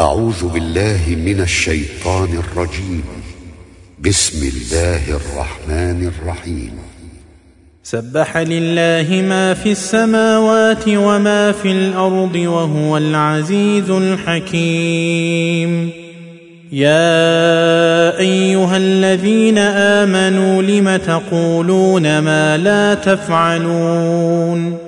أعوذ بالله من الشيطان الرجيم. بسم الله الرحمن الرحيم. سبح لله ما في السماوات وما في الأرض وهو العزيز الحكيم. يا أيها الذين آمنوا لم تقولون ما لا تفعلون؟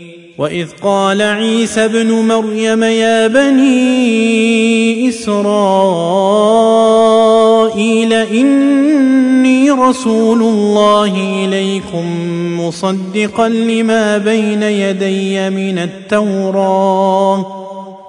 وإذ قال عيسى ابن مريم يا بني إسرائيل إني رسول الله إليكم مصدقا لما بين يدي من التوراة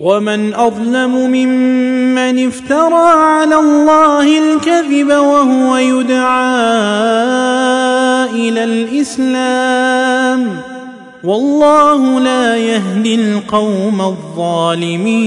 ومن أظلم ممن افترى على الله الكذب وهو يدعى إلى الإسلام والله لا يهدي القوم الظالمين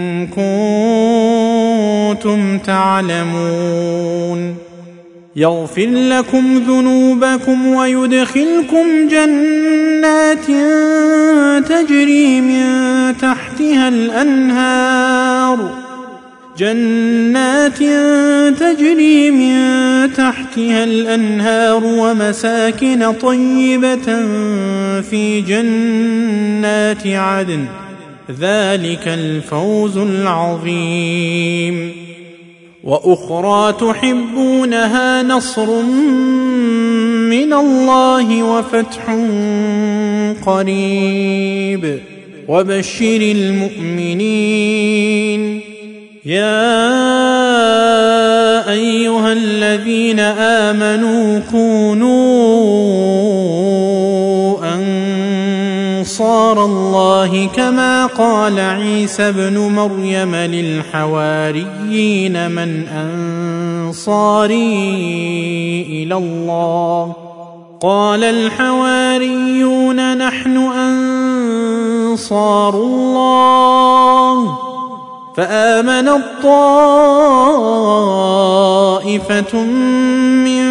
كنتم تعلمون يغفر لكم ذنوبكم ويدخلكم جنات تجري من تحتها الأنهار جنات تجري من تحتها الأنهار ومساكن طيبة في جنات عدن ذلك الفوز العظيم. وأخرى تحبونها نصر من الله وفتح قريب. وبشر المؤمنين. يا أيها الذين آمنوا كونوا انصار الله كما قال عيسى ابن مريم للحواريين من أنصاري إلى الله. قال الحواريون نحن أنصار الله. فامنت طائفه من